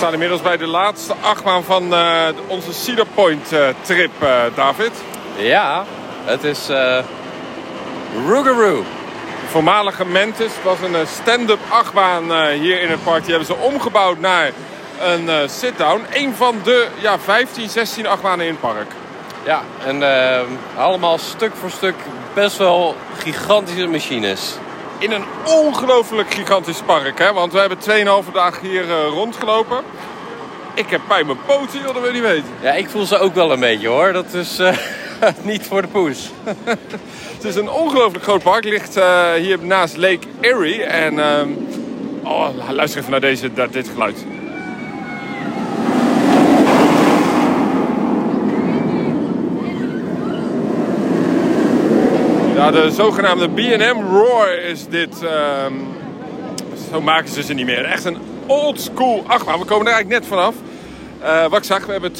staan inmiddels bij de laatste achtbaan van uh, onze Cedar Point uh, trip, uh, David. Ja, het is Rougarou. Voormalige Mentis was een stand-up achtbaan hier in het park. Die hebben ze omgebouwd naar een sit-down. Een van de ja, 15, 16 achtbanen in het park. Ja, en allemaal stuk voor stuk best wel gigantische machines in een ongelooflijk gigantisch park. Hè? Want we hebben 2,5 dagen hier uh, rondgelopen. Ik heb pijn mijn poten, joh, dat wil je niet weten. Ja, ik voel ze ook wel een beetje hoor. Dat is uh, niet voor de poes. het is een ongelooflijk groot park. Het ligt uh, hier naast Lake Erie. En ehm, oh, luister even naar, deze, dit geluid. Ja, de zogenaamde B&M Roar is dit. Um, zo maken ze ze niet meer. Echt een old school achtbaan. We komen er eigenlijk net vanaf. Uh, wat ik zag, we hebben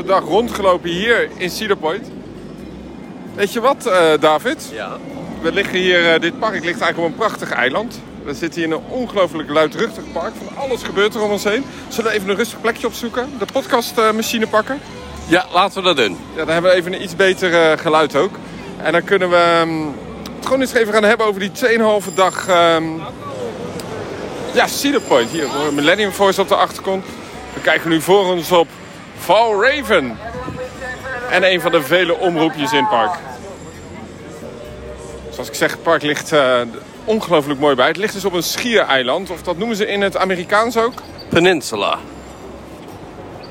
2,5 dag rondgelopen hier in Cedar Point. Weet je wat, uh, David? Ja. We liggen hier, uh, dit park ligt eigenlijk op een prachtig eiland. We zitten hier in een ongelooflijk luidruchtig park. Van alles gebeurt er om ons heen. Zullen we even een rustig plekje opzoeken? De podcastmachine pakken? Ja, laten we dat doen. Ja, dan hebben we even een iets beter geluid ook. En dan kunnen we um, het gewoon eens even gaan hebben over die 2,5 dag... Um, ja, Cedar Point. Hier, Millennium Force op de achtergrond. We kijken nu voor ons op Fall Raven. En een van de vele omroepjes in het park. Zoals ik zeg, het park ligt uh, ongelooflijk mooi bij. Het ligt dus op een schiereiland. Of dat noemen ze in het Amerikaans ook? Peninsula.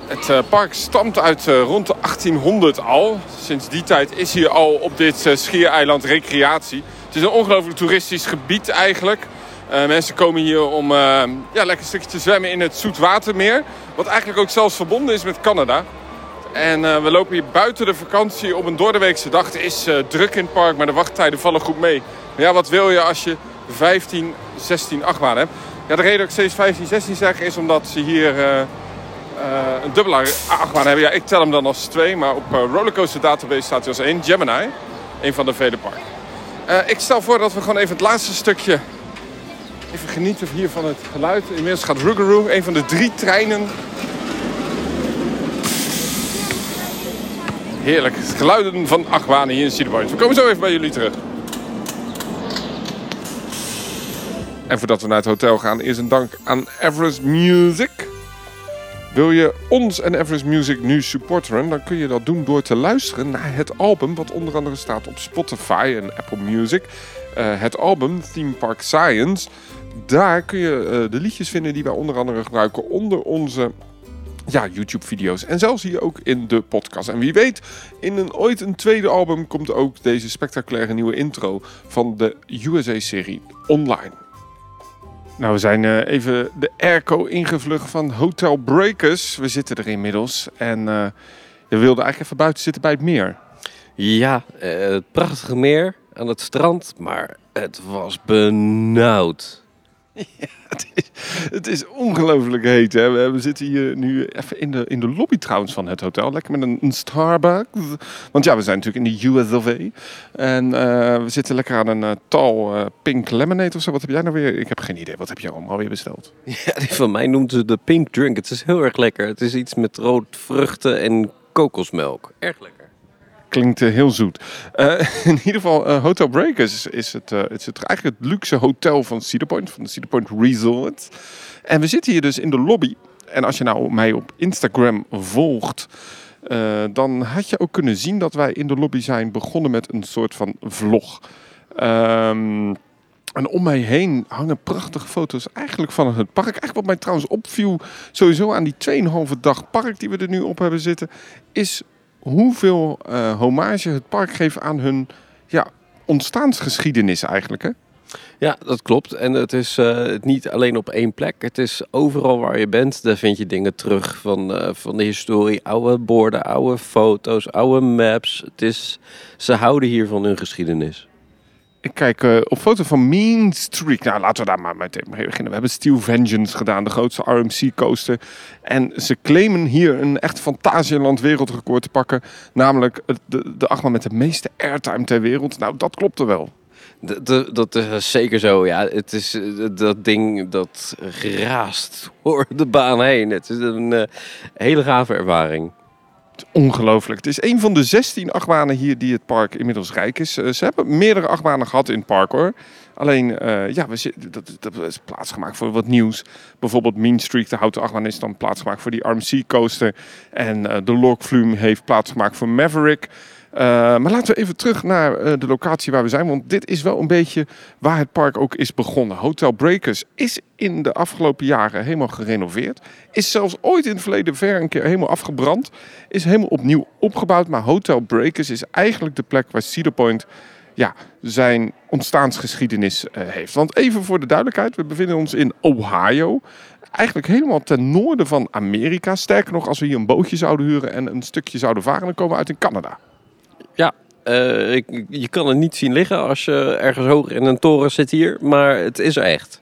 Het uh, park stamt uit uh, rond de 1800 al. Sinds die tijd is hier al op dit uh, schiereiland recreatie. Het is een ongelooflijk toeristisch gebied eigenlijk. mensen komen hier om ja, lekker een stukje te zwemmen in het Zoetwatermeer. Wat eigenlijk ook zelfs verbonden is met Canada. En we lopen hier buiten de vakantie op een doordeweekse dag. Het is druk in het park, maar de wachttijden vallen goed mee. Maar ja, wat wil je als je 15, 16 achtbanen hebt? Ja, de reden dat ik steeds 15, 16 zeg is omdat ze hier... Uh, een dubbele achtbaan hebben. Ja, ik tel hem dan als twee, maar op uh, Rollercoaster Database staat hij als één. Gemini, een van de vele parken. Uh, ik stel voor dat we gewoon even het laatste stukje even genieten hier van het geluid. Inmiddels gaat Rougarou, een van de drie treinen. Heerlijk, geluiden van achtbanen hier in Cedar Point. We komen zo even bij jullie terug. En voordat we naar het hotel gaan, is een dank aan Everest Music. Wil je ons en Everest Music nu supporteren, dan kun je dat doen door te luisteren naar het album, wat onder andere staat op Spotify en Apple Music. Uh, het album Theme Park Science. Daar kun je uh, de liedjes vinden die wij onder andere gebruiken onder onze ja, YouTube-video's. En zelfs hier ook in de podcast. En wie weet, in een, ooit een tweede album komt ook deze spectaculaire nieuwe intro van de USA-serie online. Nou, we zijn uh, even de airco ingevlucht van Hotel Breakers. We zitten er inmiddels. En uh, we wilden eigenlijk even buiten zitten bij het meer. Ja, uh, het prachtige meer aan het strand. Maar het was benauwd. Ja, het is, ongelooflijk heet. Hè? We zitten hier nu even in de, in de lobby trouwens van het hotel. Lekker met een, Starbucks. Want ja, we zijn natuurlijk in de US of. En uh, we zitten lekker aan een uh, tal uh, pink lemonade of zo. Wat heb jij nou weer? Ik heb geen idee. Wat heb jij allemaal weer besteld? Ja, die van mij noemt ze de pink drink. Het is heel erg lekker. Het is iets met rood vruchten en kokosmelk. Erg lekker. Klinkt uh, heel zoet. Uh, in ieder geval, uh, Hotel Breakers is het, is het eigenlijk het luxe hotel van Cedar Point, van de Cedar Point Resort. En we zitten hier dus in de lobby. En als je nou mij op Instagram volgt, dan had je ook kunnen zien dat wij in de lobby zijn begonnen met een soort van vlog. Um, en om mij heen hangen prachtige foto's eigenlijk van het park. Eigenlijk wat mij trouwens opviel, sowieso aan die 2,5 dag park die we er nu op hebben zitten, is hoeveel uh, hommage het park geeft aan hun ja, ontstaansgeschiedenis eigenlijk. Hè? Ja, dat klopt. En het is uh, niet alleen op één plek. Het is overal waar je bent, daar vind je dingen terug van, uh, van de historie. Oude borden, oude foto's, oude maps. Het is, ze houden hier van hun geschiedenis. Kijk uh, op foto van Mean Streak. Nou, laten we daar maar meteen mee beginnen. We hebben Steel Vengeance gedaan, de grootste RMC coaster. En ze claimen hier een echt Fantasieland wereldrecord te pakken. Namelijk de, de achtbaan met de meeste airtime ter wereld. Nou, dat klopt er wel. D- d- dat is zeker zo, ja. Het is eh, dat ding dat geraast door de baan heen. Het is een eh, hele gave ervaring. Ongelooflijk. Het is een van de 16 achtbanen hier die het park inmiddels rijk is. Eh, ze hebben meerdere achtbanen gehad in het park hoor. Alleen, eh, ja, we dat, dat is plaatsgemaakt voor wat nieuws. Bijvoorbeeld Mean Streak, de houten achtbaan, is dan plaatsgemaakt voor die RMC coaster. En eh, de Log Flume heeft plaatsgemaakt voor Maverick. Eh, maar laten we even terug naar eh, de locatie waar we zijn. Want dit is wel een beetje waar het park ook is begonnen. Hotel Breakers is in de afgelopen jaren helemaal gerenoveerd. Is zelfs ooit in het verleden ver een keer helemaal afgebrand. Is helemaal opnieuw opgebouwd. Maar Hotel Breakers is eigenlijk de plek waar Cedar Point ja, zijn ontstaansgeschiedenis eh, heeft. Want even voor de duidelijkheid, we bevinden ons in Ohio. Eigenlijk helemaal ten noorden van Amerika. Sterker nog, als we hier een bootje zouden huren en een stukje zouden varen, dan komen we uit in Canada. Eh, je kan het niet zien liggen als je ergens hoog in een toren zit hier. Maar het is er echt.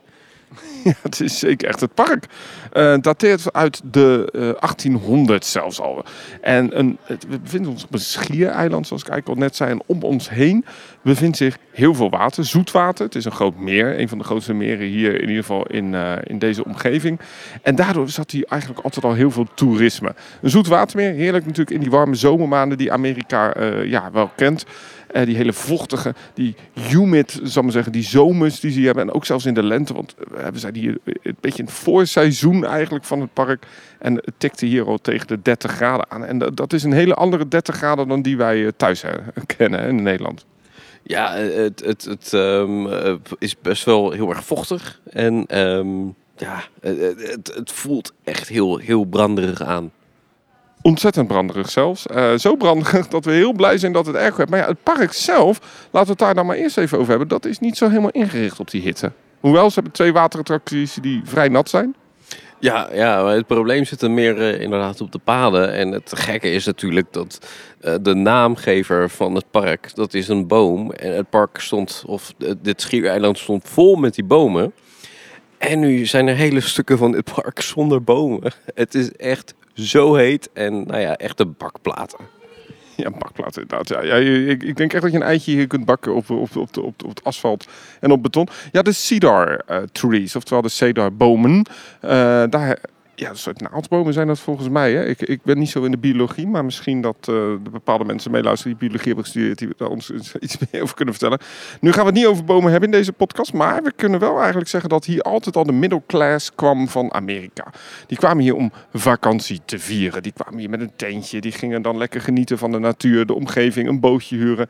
Ja, het is zeker echt het park. eh dateert uit de eh, 1800 zelfs al. En een, we bevinden ons op een schiereiland, zoals ik eigenlijk al net zei. En om ons heen bevindt zich heel veel water, zoetwater. Het is een groot meer, een van de grootste meren hier in ieder geval in, eh, in deze omgeving. En daardoor zat hier eigenlijk altijd al heel veel toerisme. Een zoetwatermeer, heerlijk natuurlijk in die warme zomermaanden die Amerika eh, ja, wel kent. Eh, die hele vochtige, die humid, zal maar zeggen, die zomers die ze hier hebben. En ook zelfs in de lente, want we zijn hier een beetje in het voorseizoen eigenlijk van het park. En het tikte hier al tegen de 30 graden aan. En dat, dat is een hele andere 30 graden dan die wij thuis kennen in Nederland. Ja, het, het, het ehm, eh, is best wel heel erg vochtig. En ehm, ja, het, het, voelt echt heel, heel branderig aan. Ontzettend branderig zelfs. Eh, zo branderig dat we heel blij zijn dat het erg werd. Maar ja, het park zelf, laten we het daar dan maar eerst even over hebben. Dat is niet zo helemaal ingericht op die hitte. Hoewel, ze hebben twee waterattracties die vrij nat zijn. Ja, ja, het probleem zit er meer eh, inderdaad op de paden. En het gekke is natuurlijk dat eh, de naamgever van het park, dat is een boom. En het park stond, of eh, dit schiereiland stond vol met die bomen. En nu zijn er hele stukken van dit park zonder bomen. Het is echt zo heet en nou ja, echte bakplaten. Ja, bakplaat inderdaad. Ja, ja, ik, ik denk echt dat je een eitje hier kunt bakken op, op, op, op, op het asfalt en op beton. Ja, de cedar eh, trees, oftewel de cedar bomen. Eh, daar, ja, een soort naaldbomen zijn dat volgens mij. Hè? Ik, ik ben niet zo in de biologie, maar misschien dat eh, de bepaalde mensen meeluisteren die biologie hebben gestudeerd, die daar ons iets meer over kunnen vertellen. Nu gaan we het niet over bomen hebben in deze podcast, maar we kunnen wel eigenlijk zeggen dat hier altijd al de middle class kwam van Amerika. Die kwamen hier om vakantie te vieren. Die kwamen hier met een tentje. Die gingen dan lekker genieten van de natuur, de omgeving, een bootje huren.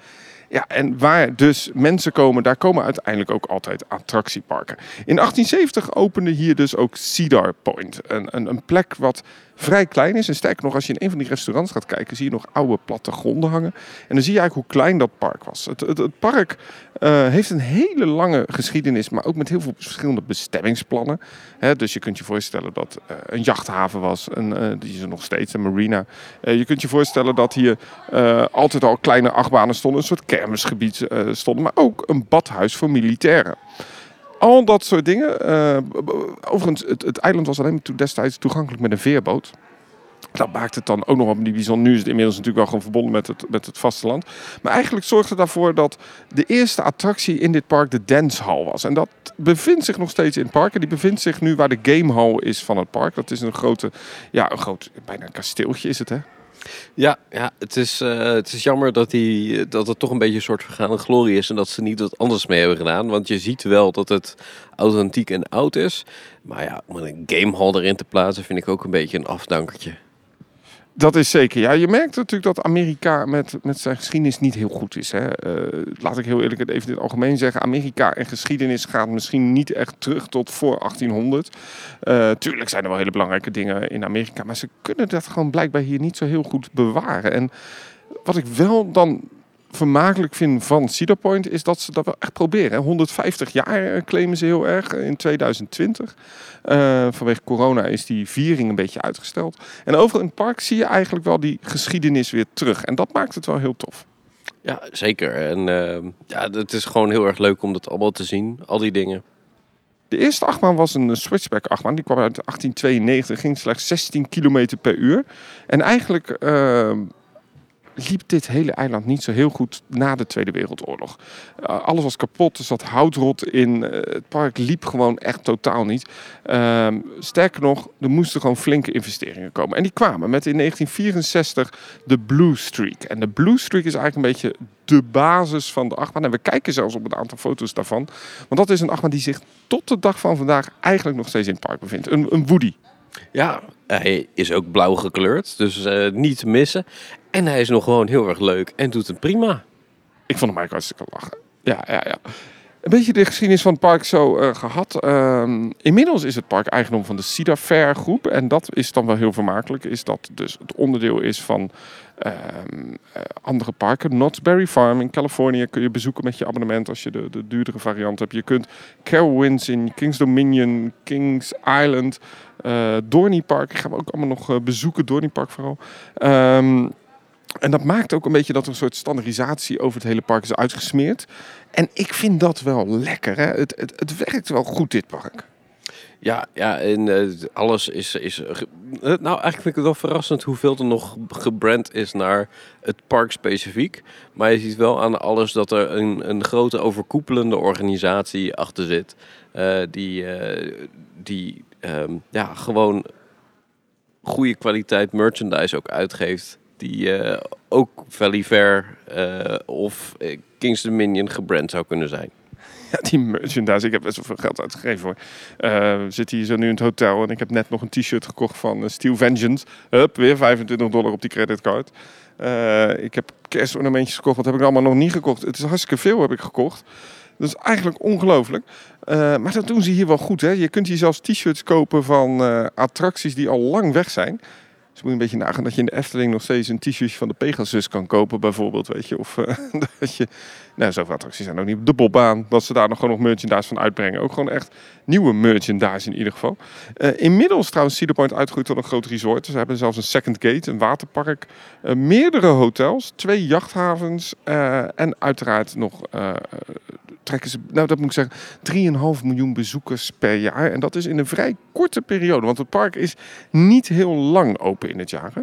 Ja, en waar dus mensen komen, daar komen uiteindelijk ook altijd attractieparken. In 1870 opende hier dus ook Cedar Point. Een, een, een plek wat vrij klein is. En sterker nog, als je in een van die restaurants gaat kijken, zie je nog oude plattegronden hangen. En dan zie je eigenlijk hoe klein dat park was. Het, het, park eh, heeft een hele lange geschiedenis, maar ook met heel veel verschillende bestemmingsplannen. Dus je kunt je voorstellen dat eh, een jachthaven was, een, eh, die is er nog steeds, een marina. Je kunt je voorstellen dat hier altijd al kleine achtbanen stonden, een soort kermisgebied eh, stonden, maar ook een badhuis voor militairen. Al dat soort dingen. eh, overigens, het, het eiland was alleen destijds toegankelijk met een veerboot. Dat maakt het dan ook nog wel niet bijzonder. Nu is het inmiddels natuurlijk wel gewoon verbonden met het, met het vasteland. Maar eigenlijk zorgde het ervoor dat de eerste attractie in dit park de Dance Hall was. En dat bevindt zich nog steeds in het park. En die bevindt zich nu waar de Game Hall is van het park. Dat is een grote, ja, een groot, bijna een kasteeltje is het hè. Ja, ja het, is, eh, het is jammer dat, die, dat het toch een beetje een soort vergaande glorie is. En dat ze niet wat anders mee hebben gedaan. Want je ziet wel dat het authentiek en oud is. Maar ja, om een gamehall erin te plaatsen vind ik ook een beetje een afdankertje. Dat is zeker. Ja, je merkt natuurlijk dat Amerika met, met zijn geschiedenis niet heel goed is. Hè. Eh, laat ik heel eerlijk het even in het algemeen zeggen. Amerika en geschiedenis gaat misschien niet echt terug tot voor 1800. Eh, tuurlijk zijn er wel hele belangrijke dingen in Amerika. Maar ze kunnen dat gewoon blijkbaar hier niet zo heel goed bewaren. En wat ik wel dan vermakelijk vind van Cedar Point is dat ze dat wel echt proberen. hè. 150 jaar eh, claimen ze heel erg eh, in 2020. Eh, vanwege corona is die viering een beetje uitgesteld. En overal in het park zie je eigenlijk wel die geschiedenis weer terug. En dat maakt het wel heel tof. Ja, zeker. En eh, ja, het is gewoon heel erg leuk om dat allemaal te zien. Al die dingen. De eerste achtbaan was een switchback achtbaan. Die kwam uit 1892, ging slechts 16 km per uur. En eigenlijk eh, liep dit hele eiland niet zo heel goed na de Tweede Wereldoorlog. Uh, alles was kapot, er zat houtrot in. Uh, het park liep gewoon echt totaal niet. Uh, sterker nog, er moesten gewoon flinke investeringen komen. En die kwamen met in 1964 de Blue Streak. En de Blue Streak is eigenlijk een beetje de basis van de achtbaan. En we kijken zelfs op een aantal foto's daarvan. Want dat is een achtbaan die zich tot de dag van vandaag eigenlijk nog steeds in het park bevindt. Een, een Woody. Ja, hij is ook blauw gekleurd, dus uh, niet te missen. En hij is nog gewoon heel erg leuk en doet het prima. Ik vond hem eigenlijk hartstikke lachen. Ja, ja, ja. Een beetje de geschiedenis van het park zo uh, gehad. Uh, inmiddels is het park eigendom van de Cedar Fair groep. En dat is dan wel heel vermakelijk. Is dat dus het onderdeel is van uh, andere parken. Knott's Berry Farm in Californië kun je bezoeken met je abonnement als je de, de duurdere variant hebt. Je kunt Carowinds in Kings Dominion, Kings Island, uh, Park. Gaan we ook allemaal nog bezoeken, Dorney Park vooral. Um, en dat maakt ook een beetje dat er een soort standaardisatie over het hele park is uitgesmeerd. En ik vind dat wel lekker. Hè? Het, het, het werkt wel goed, dit park. Ja, ja en uh, alles is, is. Nou, eigenlijk vind ik het wel verrassend hoeveel er nog gebrand is naar het park specifiek. Maar je ziet wel aan alles dat er een, een grote overkoepelende organisatie achter zit. Die, die um, ja, gewoon goede kwaliteit merchandise ook uitgeeft die uh, ook Valley Fair uh, of uh, Kings Dominion gebrand zou kunnen zijn. Ja, die merchandise. Ik heb best wel veel geld uitgegeven voor. we zitten hier zo nu in het hotel en ik heb net nog een t-shirt gekocht van Steel Vengeance. Hup, weer 25 dollar op die creditcard. ik heb kerstornamentjes gekocht. Wat heb ik allemaal nog niet gekocht? Het is hartstikke veel heb ik gekocht. Dat is eigenlijk ongelooflijk. maar dat doen ze hier wel goed. Hè? Je kunt hier zelfs t-shirts kopen van attracties die al lang weg zijn. Dus moet je een beetje nagaan dat je in de Efteling nog steeds een t-shirtje van de Pegasus kan kopen, bijvoorbeeld. Weet je. Of uh, dat je. Nou, zoveel attracties zijn ook niet. De Bobbaan, dat ze daar nog gewoon nog merchandise van uitbrengen. Ook gewoon echt nieuwe merchandise in ieder geval. Uh, inmiddels trouwens Cedar Point uitgegroeid tot een groot resort. Ze hebben zelfs een second gate, een waterpark. Uh, meerdere hotels, twee jachthavens. en uiteraard nog trekken ze, nou dat moet ik zeggen, 3,5 miljoen bezoekers per jaar. En dat is in een vrij korte periode, want het park is niet heel lang open in het jaar.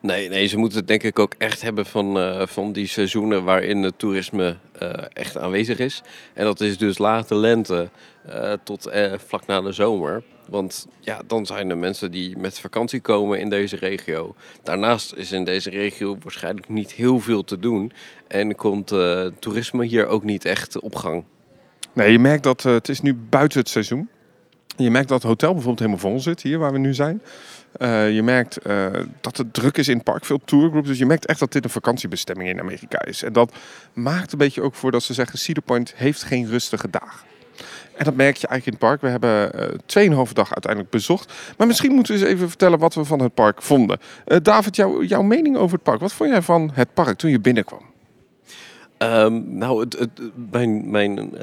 Nee, nee, ze moeten het denk ik ook echt hebben van, uh, van die seizoenen waarin het toerisme uh, echt aanwezig is. En dat is dus late lente uh, tot vlak na de zomer. Want ja, dan zijn er mensen die met vakantie komen in deze regio. Daarnaast is in deze regio waarschijnlijk niet heel veel te doen. En komt toerisme hier ook niet echt op gang. Nee, je merkt dat het is nu buiten het seizoen. Je merkt dat het hotel bijvoorbeeld helemaal vol zit, hier waar we nu zijn. Uh, je merkt uh, dat het druk is in het park, veel. Dus je merkt echt dat dit een vakantiebestemming in Amerika is. En dat maakt een beetje ook voor dat ze zeggen... Cedar Point heeft geen rustige dagen. En dat merk je eigenlijk in het park. We hebben uh, 2,5 dag uiteindelijk bezocht. Maar misschien moeten we eens even vertellen wat we van het park vonden. David, jou, jouw mening over het park. Wat vond jij van het park toen je binnenkwam? Um, nou, het, mijn, mijn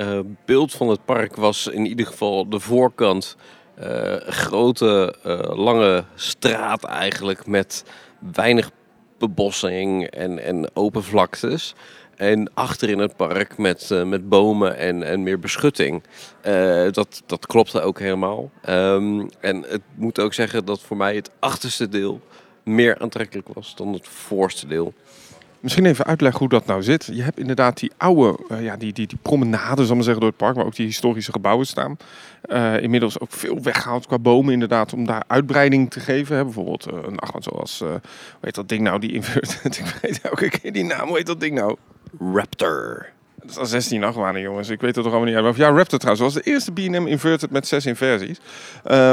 beeld van het park was in ieder geval de voorkant. Uh, grote, uh, lange straat eigenlijk met weinig bebossing en, en open vlaktes. En achter in het park met, met bomen en, en meer beschutting. dat, dat klopte ook helemaal. Um, en het moet ook zeggen dat voor mij het achterste deel meer aantrekkelijk was dan het voorste deel. Misschien even uitleggen hoe dat nou zit. Je hebt inderdaad die oude, uh, ja, die, die, die promenade, zal maar zeggen, door het park, waar ook die historische gebouwen staan. Uh, inmiddels ook veel weggehaald qua bomen, inderdaad, om daar uitbreiding te geven. Hè. Bijvoorbeeld uh, een achtbaan zoals, hoe heet dat ding nou, die invert. ik weet elke keer die naam, hoe heet dat ding nou? Raptor. Dat is al 16 achtbanen, jongens. Ik weet het toch allemaal niet uit. Ja, Raptor trouwens was de eerste B&M inverted met zes inversies.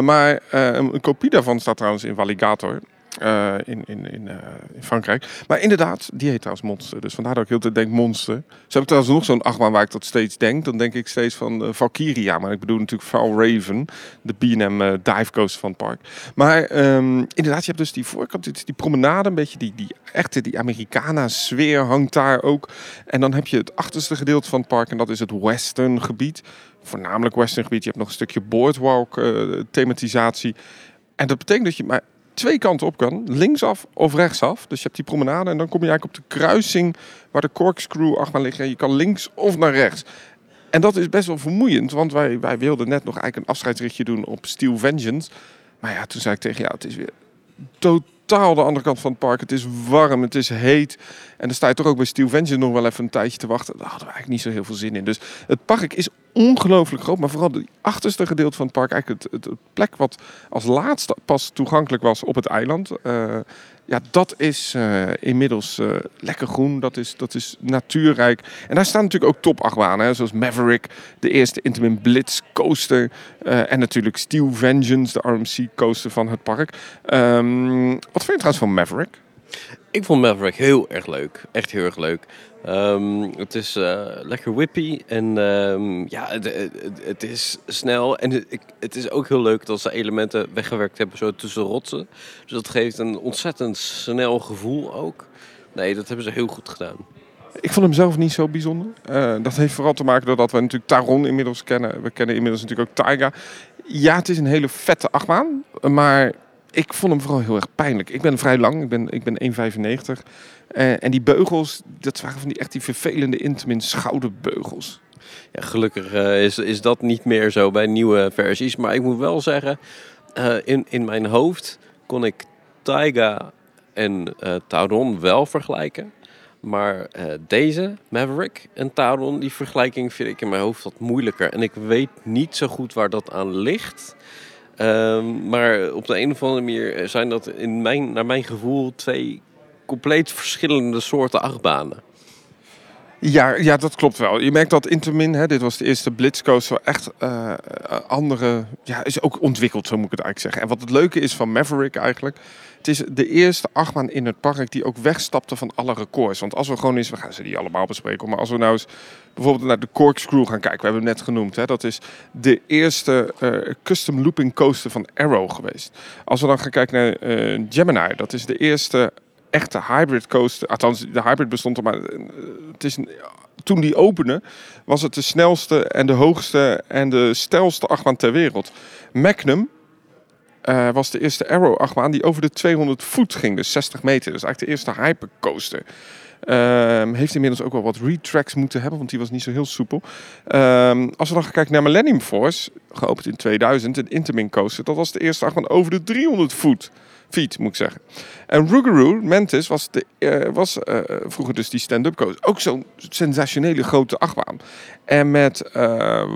maar een kopie daarvan staat trouwens in Valigator. Uh, in, in, in, uh, in, Frankrijk. Maar inderdaad, die heet trouwens Monster. Dus vandaar dat ik heel tijd denk Monster. Ze hebben trouwens nog zo'n achtbaan waar ik dat steeds denk. Dan denk ik steeds van uh, Valkyria. Maar ik bedoel natuurlijk Val Raven. De B&M dive coaster van het park. Maar um, inderdaad, je hebt dus die voorkant, die, die promenade. Een beetje die, die echte, die Americana sfeer hangt daar ook. En dan heb je het achterste gedeelte van het park. En dat is het western gebied. Voornamelijk western gebied. Je hebt nog een stukje boardwalk thematisatie. En dat betekent dat je maar twee kanten op kan. Linksaf of rechtsaf. Dus je hebt die promenade en dan kom je eigenlijk op de kruising waar de corkscrew achter ligt. En je kan links of naar rechts. En dat is best wel vermoeiend, want wij, wij wilden net nog eigenlijk een afscheidsritje doen op Steel Vengeance. Maar ja, toen zei ik tegen jou, het is weer totaal totaal de andere kant van het park. Het is warm, het is heet. En dan sta je toch ook bij Steel Vengeance nog wel even een tijdje te wachten. Daar hadden we eigenlijk niet zo heel veel zin in. Dus het park is ongelooflijk groot. Maar vooral het achterste gedeelte van het park. Eigenlijk het, het, plek wat als laatste pas toegankelijk was op het eiland. Uh, ja, dat is uh, inmiddels uh, lekker groen. Dat is, dat is natuurrijk. En daar staan natuurlijk ook topachtbanen. Zoals Maverick, de eerste Intamin Blitz coaster. Uh, en natuurlijk Steel Vengeance, de RMC coaster van het park. Um, wat vind je trouwens van Maverick? Ik vond Maverick heel erg leuk. Echt heel erg leuk. Um, het is uh, lekker whippy en um, ja, het, het, is snel. En het, het, is ook heel leuk dat ze elementen weggewerkt hebben zo tussen rotsen. Dus dat geeft een ontzettend snel gevoel ook. Nee, dat hebben ze heel goed gedaan. Ik vond hem zelf niet zo bijzonder. Uh, dat heeft vooral te maken doordat we natuurlijk Taron inmiddels kennen. We kennen inmiddels natuurlijk ook Taiga. Ja, het is een hele vette achtbaan. Maar ik vond hem vooral heel erg pijnlijk. Ik ben vrij lang, ik ben, ik ben 1,95. Uh, en die beugels, dat waren van die echt die vervelende Intamin schouderbeugels. Ja, gelukkig uh, is, is dat niet meer zo bij nieuwe versies. Maar ik moet wel zeggen, uh, in, in mijn hoofd kon ik Taiga en Tauron wel vergelijken. Maar deze, Maverick en Tauron, die vergelijking vind ik in mijn hoofd wat moeilijker. En ik weet niet zo goed waar dat aan ligt. Um, maar op de een of andere manier zijn dat in mijn, naar mijn gevoel twee compleet verschillende soorten achtbanen. Ja, ja, dat klopt wel. Je merkt dat Intermin, hè, dit was de eerste Blitzcoaster, echt uh, andere, ja, is ook ontwikkeld, zo moet ik het eigenlijk zeggen. En wat het leuke is van Maverick eigenlijk, het is de eerste achtbaan in het park die ook wegstapte van alle records. Want als we gewoon eens, we gaan ze die allemaal bespreken, maar als we nou eens bijvoorbeeld naar de Corkscrew gaan kijken, we hebben het net genoemd, hè, dat is de eerste uh, custom looping coaster van Arrow geweest. Als we dan gaan kijken naar uh, Gemini, dat is de eerste echte hybrid coaster. Althans, de hybrid bestond er, maar het is, toen die opende, was het de snelste en de hoogste en de stelste achtbaan ter wereld. Magnum uh, was de eerste Arrow achtbaan die over de 200 voet ging, dus 60 meter. Dus eigenlijk de eerste hypercoaster. Um, heeft inmiddels ook wel wat retracks moeten hebben, want die was niet zo heel soepel. Um, als we dan gaan kijken naar Millennium Force, geopend in 2000, een Intermin coaster. Dat was de eerste achtbaan over de 300 voet. Feet, moet ik zeggen. En Rougarou, Mantis, was, de, uh, was uh, vroeger dus die stand-up coaster. Ook zo'n sensationele grote achtbaan. En met uh,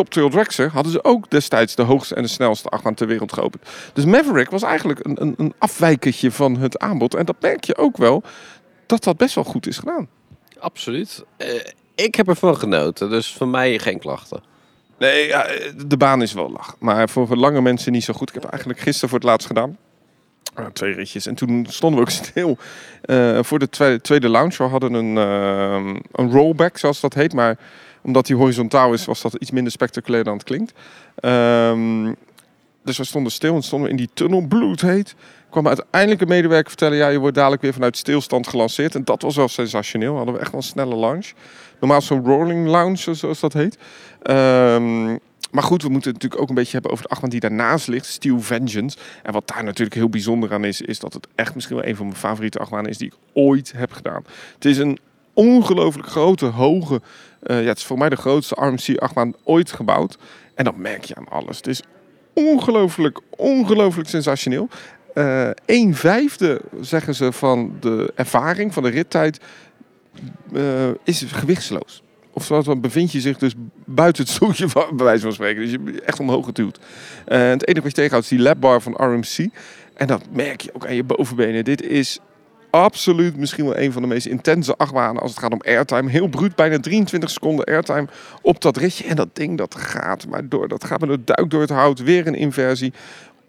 Top Trail Dragster hadden ze ook destijds de hoogste en de snelste achtbaan ter wereld geopend. Dus Maverick was eigenlijk een, een, een afwijkertje van het aanbod. En dat merk je ook wel, dat dat best wel goed is gedaan. Absoluut. ik heb ervan genoten, dus voor mij geen klachten. Nee, ja, de baan is wel lach. Maar voor lange mensen niet zo goed. Ik heb eigenlijk gisteren voor het laatst gedaan. Uh, twee ritjes. En toen stonden we ook stil uh, voor de tweede, tweede lounge. We hadden een, uh, een rollback, zoals dat heet. Maar omdat die horizontaal is, was dat iets minder spectaculair dan het klinkt. Um, dus we stonden stil en stonden in die tunnel, bloedheet. kwam uiteindelijk een medewerker vertellen... ja, je wordt dadelijk weer vanuit stilstand gelanceerd. En dat was wel sensationeel. Hadden we echt wel een snelle launch. Normaal zo'n rolling lounge, zoals dat heet. Um, maar goed, we moeten het natuurlijk ook een beetje hebben over de achtbaan die daarnaast ligt, Steel Vengeance. En wat daar natuurlijk heel bijzonder aan is, is dat het echt misschien wel een van mijn favoriete achtbanen is die ik ooit heb gedaan. Het is een ongelooflijk grote, hoge, ja, het is voor mij de grootste RMC-achtbaan ooit gebouwd. En dat merk je aan alles. Het is ongelooflijk, ongelooflijk sensationeel. Uh, een vijfde, zeggen ze, van de ervaring, van de rittijd, uh, is gewichtsloos. Oftewel, dan bevind je zich dus buiten het stoeltje, bij wijze van spreken. Dus je bent echt omhoog geduwd. Het enige wat je tegenhoudt is die labbar van RMC. En dat merk je ook aan je bovenbenen. Dit is absoluut misschien wel een van de meest intense achtbanen als het gaat om airtime. Heel bruut, bijna 23 seconden airtime op dat ritje. En dat ding dat gaat maar door. Dat gaat met een duik door het hout. Weer een inversie.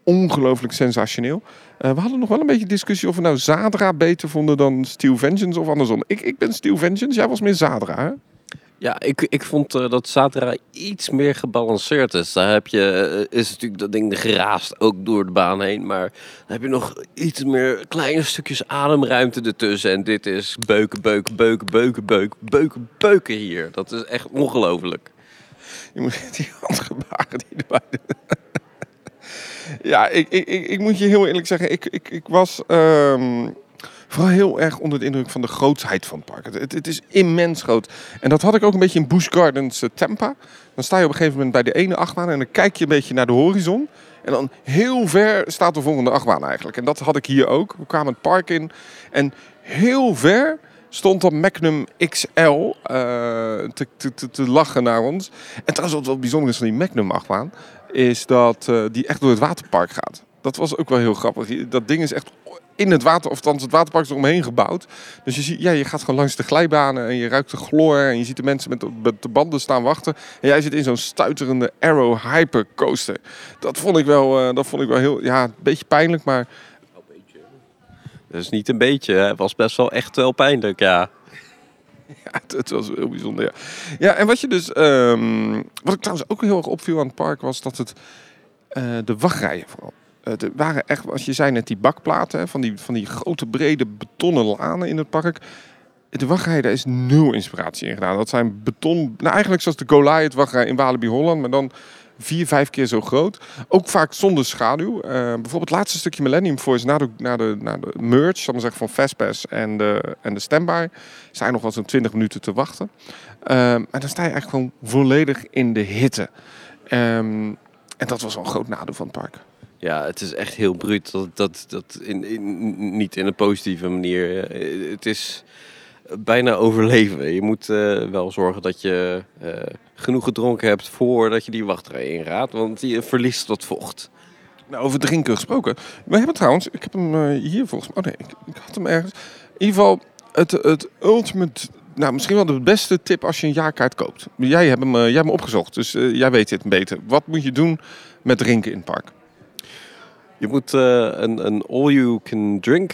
Ongelooflijk sensationeel. Uh, we hadden nog wel een beetje discussie of we nou Zadra beter vonden dan Steel Vengeance of andersom. Ik, ik ben Steel Vengeance, jij was meer Zadra hè? Ja, ik, ik vond uh, dat Zadra iets meer gebalanceerd is. Daar heb je, uh, is natuurlijk dat ding geraast ook door de baan heen. Maar dan heb je nog iets meer kleine stukjes ademruimte ertussen. En dit is beuken, beuken, beuken, beuken, beuken, beuken, beuken hier. Dat is echt ongelooflijk. Je moet die handgebaren die erbij Ja, ik, ik, ik, ik, moet je heel eerlijk zeggen, ik, ik, ik was... Um vooral heel erg onder de indruk van de grootsheid van het park. Het, het, is immens groot. En dat had ik ook een beetje in Busch Gardens uh, Tampa. Dan sta je op een gegeven moment bij de ene achtbaan en dan kijk je een beetje naar de horizon. En dan heel ver staat de volgende achtbaan eigenlijk. En dat had ik hier ook. We kwamen het park in en heel ver stond dan Magnum XL uh, te, te, te, lachen naar ons. En trouwens wat wel bijzonder is van die Magnum achtbaan... is dat uh, die echt door het waterpark gaat. Dat was ook wel heel grappig. Dat ding is echt in het water, of althans het waterpark is eromheen gebouwd. Dus je, ziet, ja, je gaat gewoon langs de glijbanen en je ruikt de chloor. En je ziet de mensen met de, met de banden staan wachten. En jij zit in zo'n stuiterende Arrow Hyper Coaster. Dat vond ik wel, uh, dat vond ik wel heel, ja, een beetje pijnlijk, maar... Dat is niet een beetje, het was best wel echt wel pijnlijk, ja. Ja, het, was heel bijzonder, ja. Ja, en wat je dus... Um, wat ik trouwens ook heel erg opviel aan het park was dat het... Uh, de wachtrijen vooral. Het waren echt, als je zei net, die bakplaten van die, van die grote brede betonnen lanen in het park. De wachtrij, daar is nul inspiratie in gedaan. Dat zijn beton, nou eigenlijk zoals de Goliath wachtrij in Walibi Holland, maar dan vier, vijf keer zo groot. Ook vaak zonder schaduw. Uh, bijvoorbeeld het laatste stukje Millennium Force na de, na de, na de merge, zal zeggen, van Fastpass en de, en de standby, zijn nog wel zo'n 20 minuten te wachten. Uh, en dan sta je eigenlijk gewoon volledig in de hitte. Um, en dat was wel een groot nadeel van het park. Ja, het is echt heel bruut. Dat, dat, dat in, in, niet in een positieve manier. Het is bijna overleven. Je moet uh, wel zorgen dat je uh, genoeg gedronken hebt voordat je die wachtrij inraadt. Want je verliest wat vocht. Nou, over drinken gesproken. We hebben trouwens, ik heb hem hier volgens mij. Oh nee, ik, ik, had hem ergens. In ieder geval, het, het ultimate. Nou, misschien wel de beste tip als je een jaarkaart koopt. Jij hebt hem, jij hebt hem opgezocht, dus jij weet dit beter. Wat moet je doen met drinken in het park? Je moet uh, een, een all-you-can-drink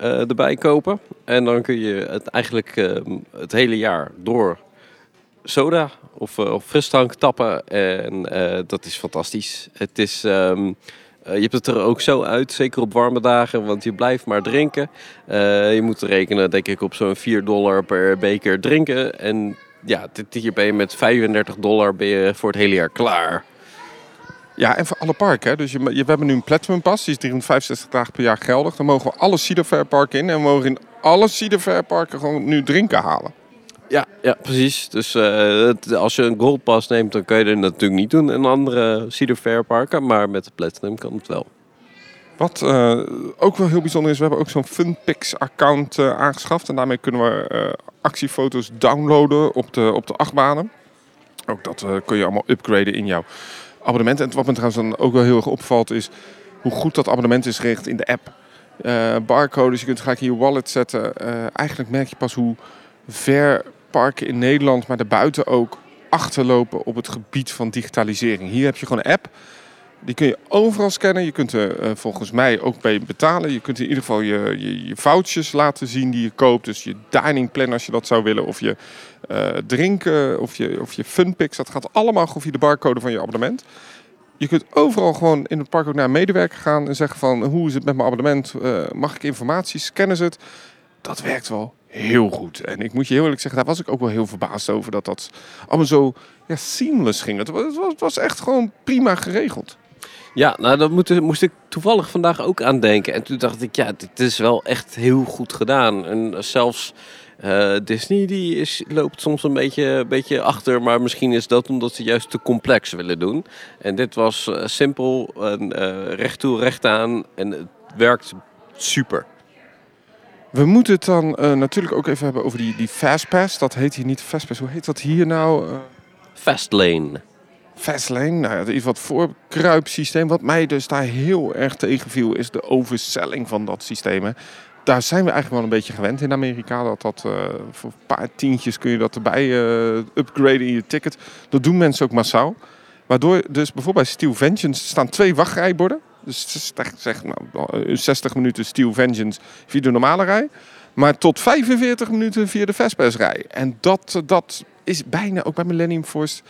uh, erbij kopen. En dan kun je het eigenlijk uh, het hele jaar door soda of, of frisdrank tappen. En dat is fantastisch. Het is... Um, je hebt het er ook zo uit, zeker op warme dagen, want je blijft maar drinken. je moet rekenen, denk ik, op zo'n 4 dollar per beker drinken. En ja, dit hier ben je met 35 dollar ben je voor het hele jaar klaar. Ja, en voor alle parken. Dus je, je, we hebben nu een Platinum Pass, die is 365 dagen per jaar geldig. Dan mogen we alle Cedar Fair parken in en we mogen in alle Cedar Fair parken gewoon nu drinken halen. Ja, ja precies. Dus uh, het, als je een Gold Pass neemt, dan kun je dat natuurlijk niet doen in andere Cedar Fair parken. Maar met de Platinum kan het wel. Wat uh, ook wel heel bijzonder is, we hebben ook zo'n Funpix-account uh, aangeschaft. En daarmee kunnen we actiefoto's downloaden op de, op de achtbanen. Ook dat kun je allemaal upgraden in jouw abonnement. En wat me trouwens dan ook wel heel erg opvalt is hoe goed dat abonnement is gericht in de app. Uh, barcodes, je kunt gelijk in je wallet zetten. Uh, eigenlijk merk je pas hoe ver parken in Nederland, maar daarbuiten ook, achterlopen op het gebied van digitalisering. Hier heb je gewoon een app. Die kun je overal scannen. Je kunt er uh, volgens mij ook bij betalen. Je kunt in ieder geval je, je, je foutjes laten zien die je koopt. Dus je dining plan als je dat zou willen. Of je uh, drinken of je, of je. Dat gaat allemaal gewoon via de barcode van je abonnement. Je kunt overal gewoon in het park ook naar een medewerker gaan en zeggen van hoe is het met mijn abonnement? Uh, mag ik informatie? Scannen ze het? Dat werkt wel heel goed. En ik moet je heel eerlijk zeggen, daar was ik ook wel heel verbaasd over dat dat allemaal zo ja, seamless ging. Het het was echt gewoon prima geregeld. Ja, nou dat moest, moest ik toevallig vandaag ook aan denken. En toen dacht ik, ja, dit is wel echt heel goed gedaan. En zelfs uh, Disney die is, loopt soms een beetje, beetje achter, maar misschien is dat omdat ze juist te complex willen doen. En dit was uh, simpel, en, uh, recht toe, recht aan en het werkt super. We moeten het dan natuurlijk ook even hebben over die, die Fastpass. Dat heet hier niet Fastpass. Hoe heet dat hier nou? Fastlane. Fastlane, nou ja, is wat voorkruipsysteem. Wat mij dus daar heel erg tegenviel, is de overselling van dat systeem. Daar zijn we eigenlijk wel een beetje gewend in Amerika. Dat dat uh, voor een paar tientjes kun je dat erbij uh, upgraden in je ticket. Dat doen mensen ook massaal. Waardoor dus bijvoorbeeld bij Steel Vengeance staan twee wachtrijborden. Dus zeg nou, 60 minuten Steel Vengeance via de normale rij. Maar tot 45 minuten via de Vespers-rij. En dat, dat is bijna ook bij Millennium Force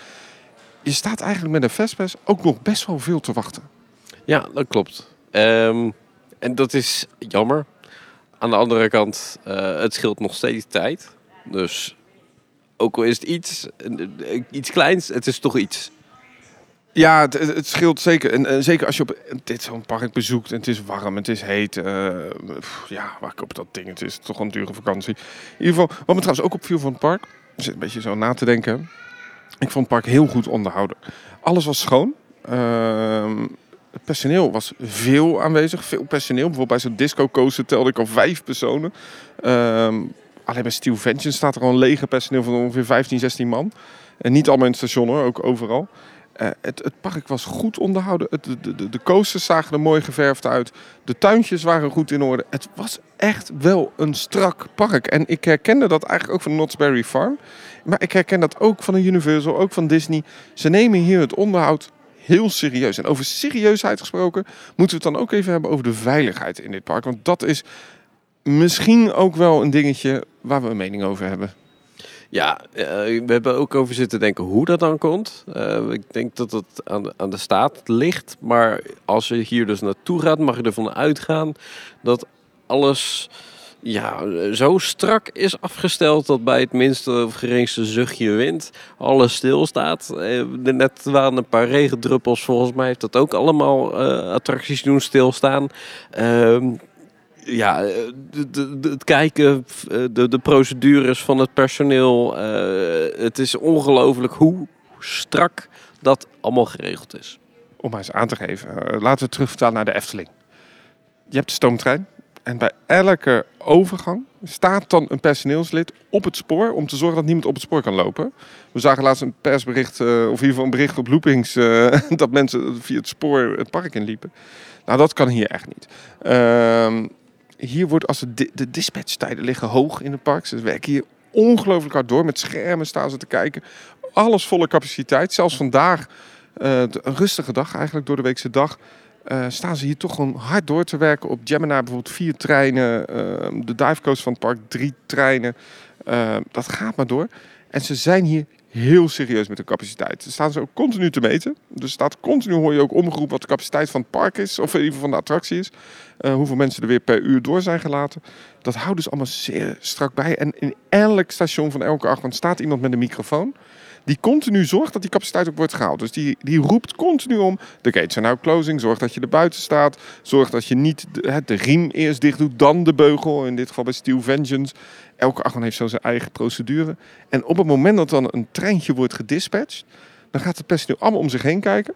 je staat eigenlijk met een Vespers ook nog best wel veel te wachten. Ja, dat klopt. Um, en dat is jammer. Aan de andere kant, uh, het scheelt nog steeds tijd. Dus ook al is het iets, iets kleins, het is toch iets. Ja, het, het scheelt zeker. En, en, zeker als je op dit zo'n park bezoekt en het is warm, het is heet. Uh, ja, waar ik op dat ding, het is toch een dure vakantie. In ieder geval, wat me trouwens ook opviel van het park, ik zit een beetje zo na te denken. Ik vond het park heel goed onderhouden. Alles was schoon. Uh, het personeel was veel aanwezig. Veel personeel. Bijvoorbeeld bij zo'n disco coaster telde ik al vijf personen. Ehm, alleen bij Steel Vengeance staat er al een lege personeel van ongeveer 15, 16 man. En niet allemaal in het station hoor, ook overal. Uh, het, het, park was goed onderhouden. Het, de, de, de, coasters zagen er mooi geverfd uit. De tuintjes waren goed in orde. Het was echt wel een strak park. En ik herkende dat eigenlijk ook van Knott's Berry Farm. Maar ik herken dat ook van de Universal, ook van Disney. Ze nemen hier het onderhoud heel serieus. En over serieusheid gesproken moeten we het dan ook even hebben over de veiligheid in dit park. Want dat is misschien ook wel een dingetje waar we een mening over hebben. Ja, uh, we hebben ook over zitten denken hoe dat dan komt. Uh, ik denk dat het aan de, aan de staat ligt. Maar als je hier dus naartoe gaat, mag je ervan uitgaan dat alles ja, zo strak is afgesteld dat bij het minste of geringste zuchtje wind alles stilstaat. Uh, net waren een paar regendruppels, volgens mij heeft dat ook allemaal attracties doen stilstaan. Ehm, ja, eh, het kijken, eh, de, procedures van het personeel. Uh, het is ongelooflijk hoe strak dat allemaal geregeld is. Om maar eens aan te geven, laten we terugvertalen naar de Efteling. Je hebt de stoomtrein en bij elke overgang staat dan een personeelslid op het spoor om te zorgen dat niemand op het spoor kan lopen. We zagen laatst een persbericht, of in ieder geval een bericht op loopings, dat mensen via het spoor het park inliepen. Nou, dat kan hier echt niet. Uh, hier wordt als de, de dispatchtijden liggen hoog in het park. Ze werken hier ongelooflijk hard door. Met schermen staan ze te kijken. Alles volle capaciteit. Zelfs vandaag, uh, een rustige dag eigenlijk, door de weekse dag. Uh, staan ze hier toch gewoon hard door te werken. Op Gemini bijvoorbeeld vier treinen. Uh, de divecoast van het park drie treinen. dat gaat maar door. En ze zijn hier heel serieus met de capaciteit. Ze staan ze ook continu te meten. Dus staat continu hoor je ook omgeroepen wat de capaciteit van het park is. Of in ieder geval van de attractie is. Uh, hoeveel mensen er weer per uur door zijn gelaten. Dat houden ze allemaal zeer strak bij. En in elk station van elke achtbaan staat iemand met een microfoon. Die continu zorgt dat die capaciteit ook wordt gehaald. Dus die, die roept continu om. De gates zijn nou closing. Zorg dat je er buiten staat. Zorg dat je niet de, de riem eerst dicht doet. Dan de beugel. In dit geval bij Steel Vengeance. Elke achtbaan heeft zo zijn eigen procedure. En op het moment dat dan een treintje wordt gedispatcht. Dan gaat het personeel allemaal om zich heen kijken.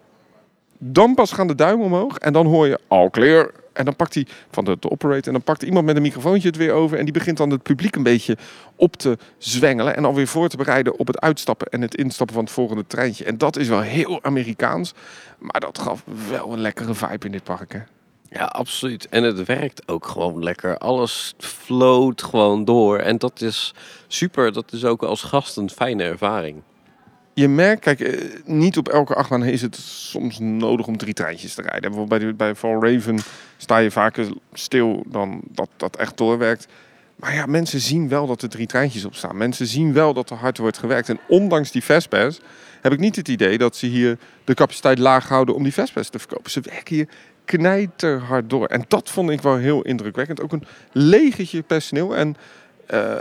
Dan pas gaan de duimen omhoog. En dan hoor je al clear. En dan pakt hij van de, de operator. En dan pakt iemand met een microfoontje het weer over. En die begint dan het publiek een beetje op te zwengelen. En alweer voor te bereiden op het uitstappen en het instappen van het volgende treintje. En dat is wel heel Amerikaans. Maar dat gaf wel een lekkere vibe in dit park. Hè? Ja, absoluut. En het werkt ook gewoon lekker. Alles floot gewoon door. En dat is super. Dat is ook als gast een fijne ervaring je merkt, kijk, eh, niet op elke achtbaan is het soms nodig om drie treintjes te rijden. Bijvoorbeeld bij, de, bij Fall Raven sta je vaker stil dan dat dat echt doorwerkt. Maar ja, mensen zien wel dat er drie treintjes op staan. Mensen zien wel dat er hard wordt gewerkt. En ondanks die Fastpass heb ik niet het idee dat ze hier de capaciteit laag houden om die Fastpass te verkopen. Ze werken hier knijterhard door. En dat vond ik wel heel indrukwekkend. Ook een legetje personeel. En uh,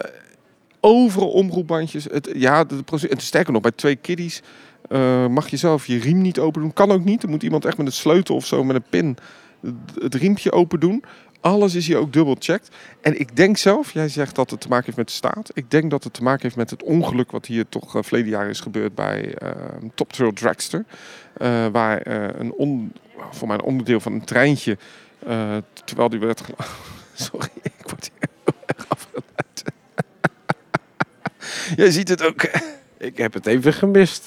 overal omroepbandjes. Het, ja, de, sterker nog, bij twee kiddies uh, mag je zelf je riem niet open doen. Kan ook niet. Er moet iemand echt met een sleutel of zo, met een pin, het riempje open doen. Alles is hier ook dubbel checked. En ik denk zelf, jij zegt dat het te maken heeft met de staat. Ik denk dat het te maken heeft met het ongeluk wat hier toch uh, verleden jaar is gebeurd bij Top Trail Dragster. Waar een on, voor mij een onderdeel van een treintje, terwijl die werd... Sorry, ik word hier heel erg afgeleid. Jij ziet het ook. Ik heb het even gemist.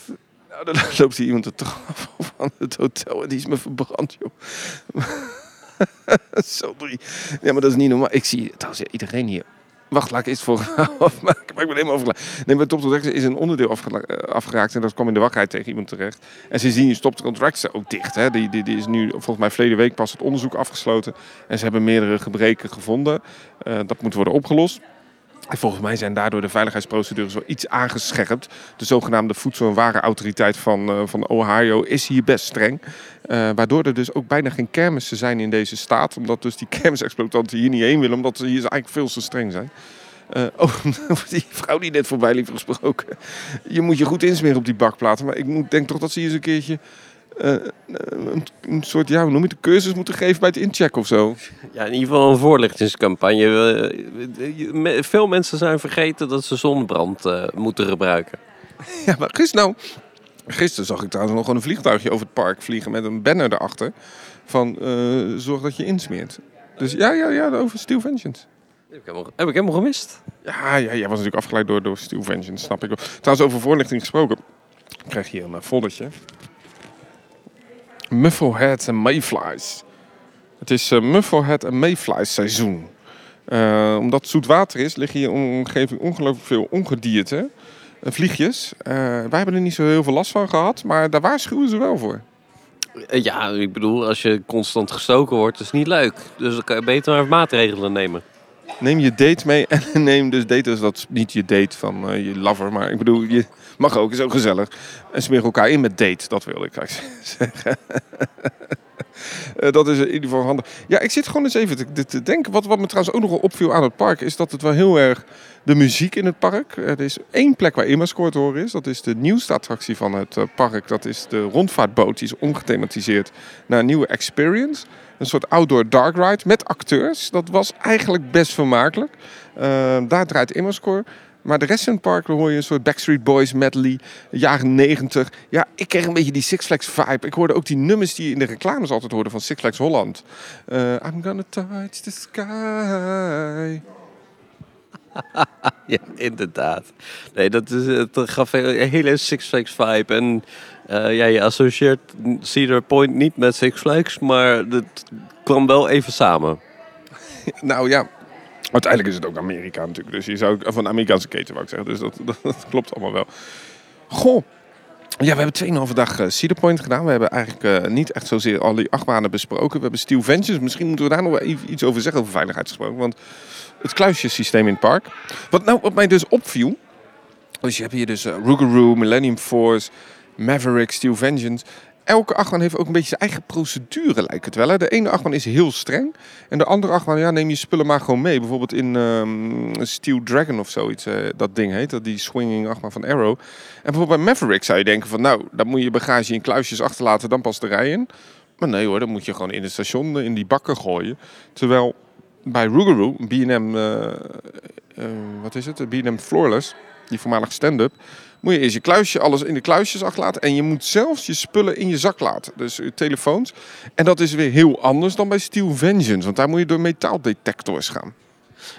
Nou, dan loopt hier iemand toch af van het hotel en die is me verbrand, joh. Sorry. Ja, maar dat is niet normaal. Ik zie trouwens iedereen hier. Wacht, laat ik eens voor afmaken. Maar ik ben helemaal overgelaten. Nee, bij Top Tracks is een onderdeel eh, afgeraakt. En dat kwam in de wachtrij tegen iemand terecht. En ze zien Top Tracks ook dicht. Hè. Die, die, die is nu, volgens mij, verleden week pas het onderzoek afgesloten. En ze hebben meerdere gebreken gevonden. Uh, dat moet worden opgelost. En volgens mij zijn daardoor de veiligheidsprocedures wel iets aangescherpt. De zogenaamde voedsel- en warenautoriteit van, uh, van Ohio is hier best streng. Uh, waardoor er dus ook bijna geen kermissen zijn in deze staat. Omdat dus die kermisexploitanten hier niet heen willen. Omdat ze hier eigenlijk veel te streng zijn. Uh, oh, die vrouw die net voorbij liep gesproken. Je moet je goed insmeren op die bakplaten. Maar ik denk toch dat ze hier eens een keertje uh, een, een, soort, ja, hoe noem je het, cursus moeten geven bij het inchecken of zo. Ja, in ieder geval een voorlichtingscampagne. Eh, veel mensen zijn vergeten dat ze zonnebrand uh, moeten gebruiken. Ja, maar gisteren, nou, gisteren zag ik trouwens nog een vliegtuigje over het park vliegen met een banner erachter. van eh, zorg dat je insmeert. Dus ja, ja, ja, over Steel Vengeance. Heb ik helemaal, heb ik helemaal gemist. Ja, ja, jij was natuurlijk afgeleid door, door Steel Vengeance, snap ik wel. Trouwens, over voorlichting gesproken. Ik krijg hier een eh, foldertje. Mufflehead en Mayflies. Het is uh, Mufflehead en Mayflies seizoen. Uh, omdat het zoet water is, liggen hier in de omgeving ongelooflijk veel ongedierte. Uh, vliegjes. wij hebben er niet zo heel veel last van gehad, maar daar waarschuwen ze wel voor. Ja, ik bedoel, als je constant gestoken wordt, is niet leuk. Dus dan kan je beter maar maatregelen nemen. Neem je date mee en neem dus date, dus dat niet je date van uh, je lover, maar ik bedoel, je mag ook, is ook gezellig. En smeer elkaar in met date, dat wil ik eigenlijk zeggen. uh, dat is in ieder geval handig. Ja, ik zit gewoon eens even te, denken. Wat, wat me trouwens ook nog opviel aan het park, is dat het wel heel erg de muziek in het park. Er is één plek waar Immerscore te horen is. Dat is de nieuwste attractie van het park. Dat is de rondvaartboot. Die is omgethematiseerd naar een nieuwe experience. Een soort outdoor dark ride met acteurs. Dat was eigenlijk best vermakelijk. Uh, daar draait Immerscore. Maar de rest van het park hoor je een soort Backstreet Boys medley, jaren 90. Ja, ik kreeg een beetje die Six Flags vibe. Ik hoorde ook die nummers die je in de reclames altijd hoorde van Six Flags Holland. Uh, I'm gonna touch the sky. ja, inderdaad. Nee, dat, is, het gaf een hele Six Flags vibe. En uh, ja, je associeert Cedar Point niet met Six Flags, maar het kwam wel even samen. nou ja, uiteindelijk is het ook Amerika natuurlijk. Dus je zou van Amerikaanse keten, wou ik zeggen. Dus dat, dat, klopt allemaal wel. Goh. Ja, we hebben 2,5 dag uh, Cedar Point gedaan. We hebben eigenlijk uh, niet echt zozeer al die achtbanen besproken. We hebben Steel Ventures. Misschien moeten we daar nog even iets over zeggen over veiligheid gesproken. Want het kluisjesysteem in het park. Wat, nou, wat mij dus opviel. Dus je hebt hier dus uh, Millennium Force, Maverick, Steel Vengeance. Elke achtbaan heeft ook een beetje zijn eigen procedure, lijkt het wel. De ene achtbaan is heel streng. En de andere achtbaan, ja, neem je spullen maar gewoon mee. Bijvoorbeeld in um, Steel Dragon of zoiets, uh, dat ding heet. Dat die swinging achtbaan van Arrow. En bijvoorbeeld bij Maverick zou je denken van... Nou, dan moet je bagage in kluisjes achterlaten, dan pas de rij in. Maar nee hoor, dan moet je gewoon in het station in die bakken gooien. Terwijl bij Rougarou, B&M, uh, wat is het? B&M Floorless, die voormalig stand-up moet je eerst je kluisje, alles in de kluisjes achterlaten. En je moet zelfs je spullen in je zak laten. Dus je telefoons. En dat is weer heel anders dan bij Steel Vengeance. Want daar moet je door metaaldetectors gaan.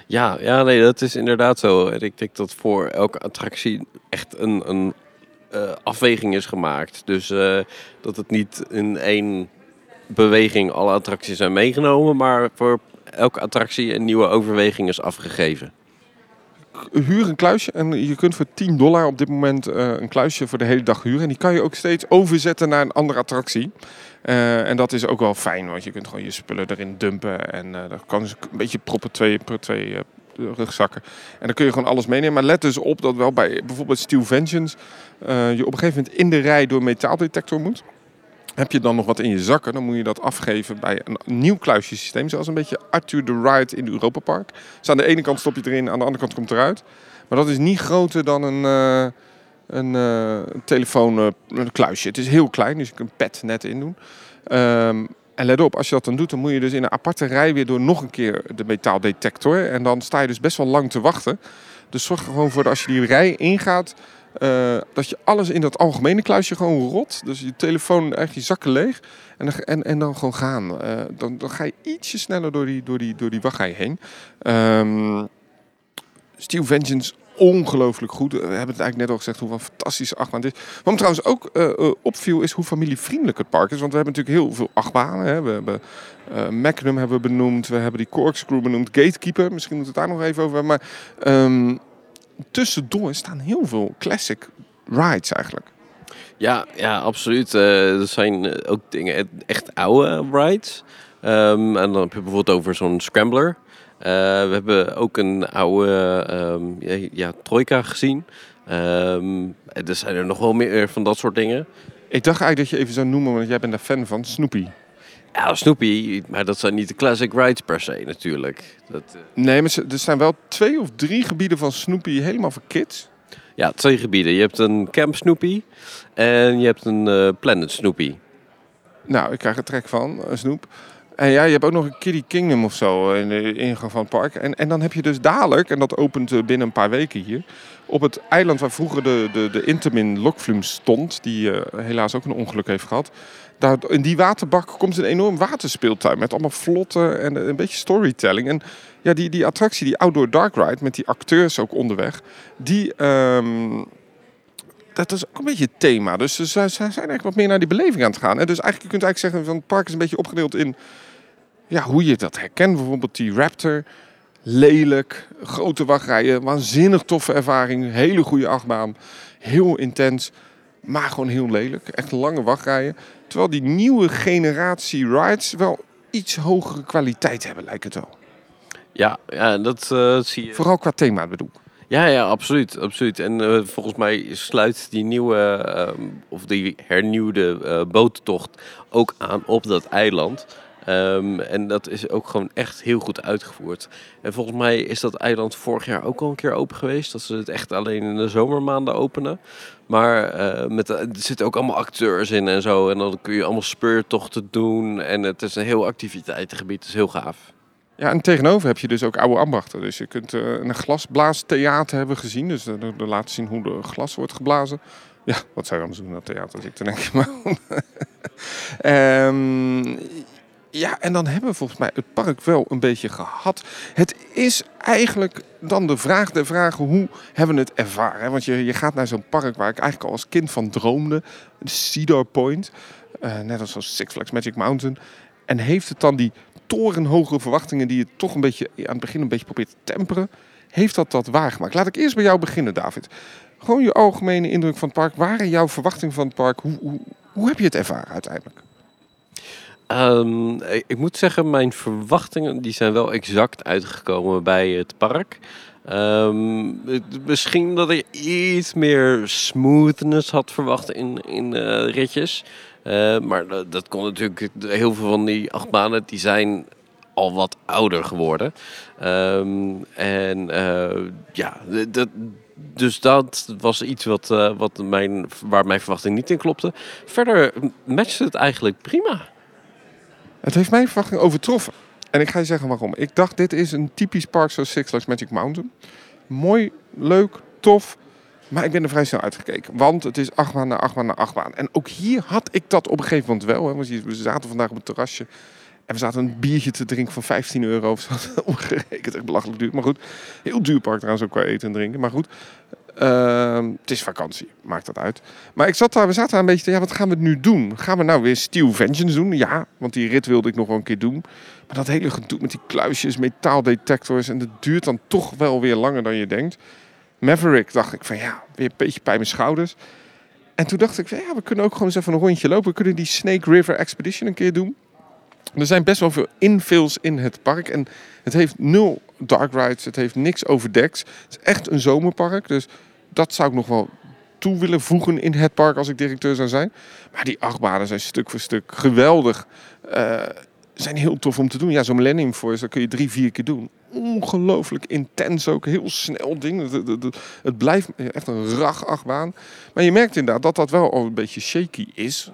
Ja, ja, nee, dat is inderdaad zo. En ik denk dat voor elke attractie echt een, een uh, afweging is gemaakt. Dus uh, dat het niet in één beweging alle attracties zijn meegenomen. Maar voor elke attractie een nieuwe overweging is afgegeven huur een kluisje en je kunt voor 10 dollar op dit moment uh, een kluisje voor de hele dag huren. En die kan je ook steeds overzetten naar een andere attractie. Uh, en dat is ook wel fijn, want je kunt gewoon je spullen erin dumpen. En uh, dan kan ze een beetje proppen twee, per twee rugzakken. En dan kun je gewoon alles meenemen. Maar let dus op dat wel bij bijvoorbeeld Steel Vengeance je op een gegeven moment in de rij door een metaaldetector moet. Heb je dan nog wat in je zakken, dan moet je dat afgeven bij een nieuw kluisjesysteem. Zoals een beetje Arthur the Ride in Europa Park. Dus aan de ene kant stop je erin, aan de andere kant komt het eruit. Maar dat is niet groter dan een, uh, een, uh, een telefoon uh, een kluisje. Het is heel klein, dus je kunt pet net in doen. Um, en let op, als je dat dan doet, dan moet je dus in een aparte rij weer door nog een keer de metaaldetector. En dan sta je dus best wel lang te wachten. Dus zorg er gewoon voor dat als je die rij ingaat, uh, dat je alles in dat algemene kluisje gewoon rot. Dus je telefoon, eigenlijk je zakken leeg. En, en, en dan gewoon gaan. Uh, dan, dan ga je ietsje sneller door die, door die, door die wachtrij heen. Um, Steel Vengeance, ongelooflijk goed. We hebben het eigenlijk net al gezegd hoe een fantastische achtbaan het is. Wat me trouwens ook uh, opviel is hoe familievriendelijk het park is. Want we hebben natuurlijk heel veel achtbanen. Hè. We hebben uh, Magnum hebben we benoemd. We hebben die Corkscrew benoemd. Gatekeeper, misschien moeten we het daar nog even over hebben. Maar... Um, tussendoor staan heel veel classic rides eigenlijk. Ja, ja absoluut. Uh, er zijn ook dingen, echt oude rides. Um, en dan heb je bijvoorbeeld over zo'n Scrambler. Uh, we hebben ook een oude um, ja, ja, Troika gezien. Um, er zijn er nog wel meer van dat soort dingen. Ik dacht eigenlijk dat je even zou noemen, want jij bent een fan van Snoopy. Ja, Snoopy, maar dat zijn niet de classic rides per se natuurlijk. Dat, uh... Nee, maar er zijn wel twee of drie gebieden van Snoopy helemaal voor kids. Ja, twee gebieden. Je hebt een Camp Snoopy en je hebt een uh, Planet Snoopy. Nou, ik krijg er trek van, Snoep. En ja, je hebt ook nog een Kiddie Kingdom of zo in de ingang van het park. En, en dan heb je dus dadelijk, en dat opent eh, binnen een paar weken hier... op het eiland waar vroeger de, de, de Intamin Lokvloem stond... die eh, helaas ook een ongeluk heeft gehad... Daar, in die waterbak komt een enorm waterspeeltuin met allemaal vlotten en een beetje storytelling. En ja, die, die attractie, die Outdoor Dark Ride, met die acteurs ook onderweg, die, ehm, dat is ook een beetje het thema. Dus ze, zijn eigenlijk wat meer naar die beleving aan het gaan. En dus eigenlijk, je kunt eigenlijk zeggen, van het park is een beetje opgedeeld in ja, hoe je dat herkent. Bijvoorbeeld die Raptor, lelijk, grote wachtrijen, waanzinnig toffe ervaring, hele goede achtbaan, heel intens, maar gewoon heel lelijk. Echt lange wachtrijen. Terwijl die nieuwe generatie rides wel iets hogere kwaliteit hebben, lijkt het wel. Ja, ja dat uh, zie je. Vooral qua thema bedoel ik. Ja, ja, absoluut. absoluut. En uh, volgens mij sluit die nieuwe, uh, of die hernieuwde uh, boottocht ook aan op dat eiland. Um, en dat is ook gewoon echt heel goed uitgevoerd. En volgens mij is dat eiland vorig jaar ook al een keer open geweest. Dat ze het echt alleen in de zomermaanden openen. Maar uh, met, er zitten ook allemaal acteurs in en zo. En dan kun je allemaal speurtochten doen. En het is een heel activiteitengebied. Het is heel gaaf. Ja, en tegenover heb je dus ook oude ambachten. Dus je kunt uh, een glasblaastheater hebben gezien. Dus de laten zien hoe de glas wordt geblazen. Ja, wat zou je anders doen dat theater? Als ik te denken. Maar, um, ja, en dan hebben we volgens mij het park wel een beetje gehad. Het is eigenlijk dan de vraag de vragen, hoe hebben we het ervaren? Want je, je gaat naar zo'n park waar ik eigenlijk al als kind van droomde. Cedar Point. Uh, net als Six Flags Magic Mountain. En heeft het dan die torenhoge verwachtingen die je toch een beetje aan het begin een beetje probeert te temperen. Heeft dat dat waargemaakt? Laat ik eerst bij jou beginnen, David. Gewoon je algemene indruk van het park. Waren jouw verwachtingen van het park? Hoe, hoe, hoe heb je het ervaren uiteindelijk? Um, ik moet zeggen, mijn verwachtingen die zijn wel exact uitgekomen bij het park. Um, misschien dat ik iets meer smoothness had verwacht in, in uh, ritjes. Uh, maar dat, kon natuurlijk. Heel veel van die achtbanen die zijn al wat ouder geworden. Um, en uh, ja, dat, dus dat was iets wat, uh, wat mijn, waar mijn verwachting niet in klopte. Verder matchte het eigenlijk prima. Het heeft mijn verwachting overtroffen. En ik ga je zeggen waarom. Ik dacht, dit is een typisch park zoals Six Flags Magic Mountain. Mooi, leuk, tof. Maar ik ben er vrij snel uitgekeken. Want het is achtbaan naar achtbaan naar achtbaan. En ook hier had ik dat op een gegeven moment wel. Hè. We zaten vandaag op het terrasje. En we zaten een biertje te drinken van 15 euro of zo. Omgerekend, echt belachelijk duur. Maar goed, heel duur park trouwens ook qua eten en drinken. Maar goed, uh, het is vakantie, maakt dat uit. Maar ik zat daar, we zaten daar een beetje, ja, wat gaan we nu doen? Gaan we nou weer Steel Vengeance doen? Ja, want die rit wilde ik nog wel een keer doen. Maar dat hele gedoe met die kluisjes, metaaldetectors... en dat duurt dan toch wel weer langer dan je denkt. Maverick dacht ik van, ja, weer een beetje bij mijn schouders. En toen dacht ik, van, ja, we kunnen ook gewoon eens even een rondje lopen. We kunnen die Snake River Expedition een keer doen. Er zijn best wel veel infills in het park. En het heeft nul dark rides. Het heeft niks overdeks. Het is echt een zomerpark. Dus dat zou ik nog wel toe willen voegen in het park als ik directeur zou zijn. Maar die achtbanen zijn stuk voor stuk geweldig. Uh, zijn heel tof om te doen. Ja, zo'n Millennium Force, dat kun je drie, vier keer doen. Ongelooflijk intens ook. Heel snel ding. Het, het, blijft echt een rag achtbaan. Maar je merkt inderdaad dat dat wel al een beetje shaky is.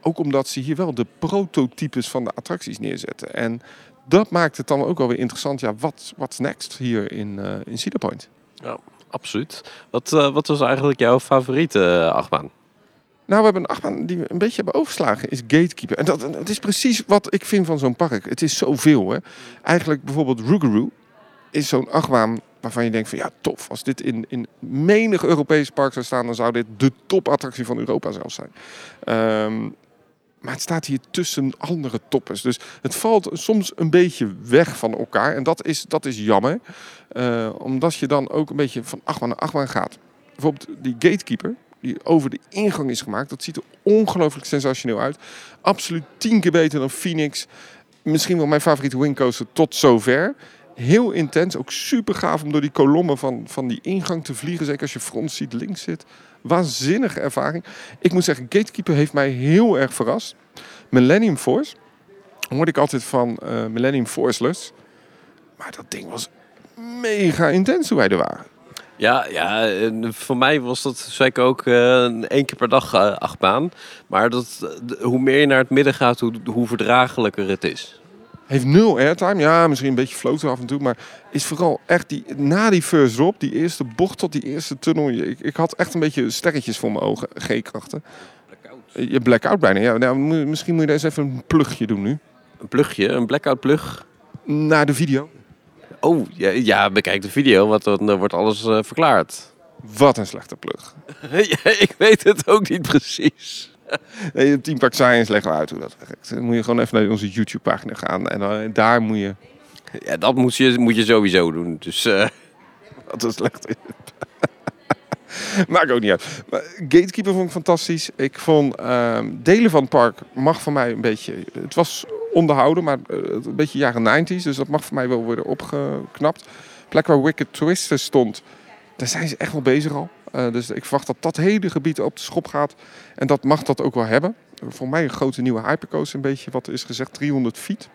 Ook omdat ze hier wel de prototypes van de attracties neerzetten. En dat maakt het dan ook wel weer interessant. Ja, wat what's next hier in, uh, in Cedar Point? Ja, absoluut. Wat, uh, wat was eigenlijk jouw favoriete achtbaan? Nou, we hebben een achtbaan die we een beetje hebben overslagen, is Gatekeeper. En dat, is precies wat ik vind van zo'n park. Het is zoveel, hè. Eigenlijk bijvoorbeeld Rougarou is zo'n achtbaan waarvan je denkt van ja, tof. Als dit in, in menig Europees park zou staan, dan zou dit de topattractie van Europa zelfs zijn. Um, maar het staat hier tussen andere toppers. Dus het valt soms een beetje weg van elkaar. En dat is, dat is jammer. Uh, omdat je dan ook een beetje van achtbaan naar achtbaan gaat. Bijvoorbeeld die gatekeeper, die over de ingang is gemaakt. Dat ziet er ongelooflijk sensationeel uit. Absoluut tien keer beter dan Phoenix. Misschien wel mijn favoriete wingcoaster tot zover. Heel intens, ook super gaaf om door die kolommen van, van die ingang te vliegen. Zeker als je front ziet, links zit. Waanzinnige ervaring. Ik moet zeggen, Gatekeeper heeft mij heel erg verrast. Millennium Force hoorde ik altijd van uh, Millennium Forceless. Maar dat ding was mega intens hoe wij er waren. Ja, ja voor mij was dat zeker ook uh, één keer per dag uh, achtbaan. Maar dat, hoe meer je naar het midden gaat, hoe, hoe verdraaglijker het is. Heeft nul airtime. Ja, misschien een beetje floten af en toe. Maar is vooral echt die, na die first drop, die eerste bocht tot die eerste tunnel. Ik, ik had echt een beetje sterretjes voor mijn ogen. G-krachten. Je blackout bijna. Ja, nou, misschien moet je eens even een plugje doen nu. Een plugje, een blackout plug. Naar de video. Oh, ja, ja bekijk de video, want dan eh, wordt alles eh, verklaard. Wat een slechte plug. ja, ik weet het ook niet precies. Nee, Team Park Science legt wel uit hoe dat werkt. Dan moet je gewoon even naar onze YouTube pagina gaan. En dan, daar moet je... Ja, dat moet je, moet je sowieso doen. Dus eh, Wat een slecht is. Maakt ook niet uit. Maar Gatekeeper vond ik fantastisch. Ik vond ehm, delen van het park mag van mij een beetje. Het was onderhouden, maar eh, een beetje jaren 90s. Dus dat mag voor mij wel worden opgeknapt. Plek waar Wicked Twister stond, daar zijn ze echt wel bezig al. Eh, dus ik verwacht dat dat hele gebied op de schop gaat. En dat mag dat ook wel hebben. Voor mij een grote nieuwe hypercoaster, een beetje wat is gezegd, 300 feet.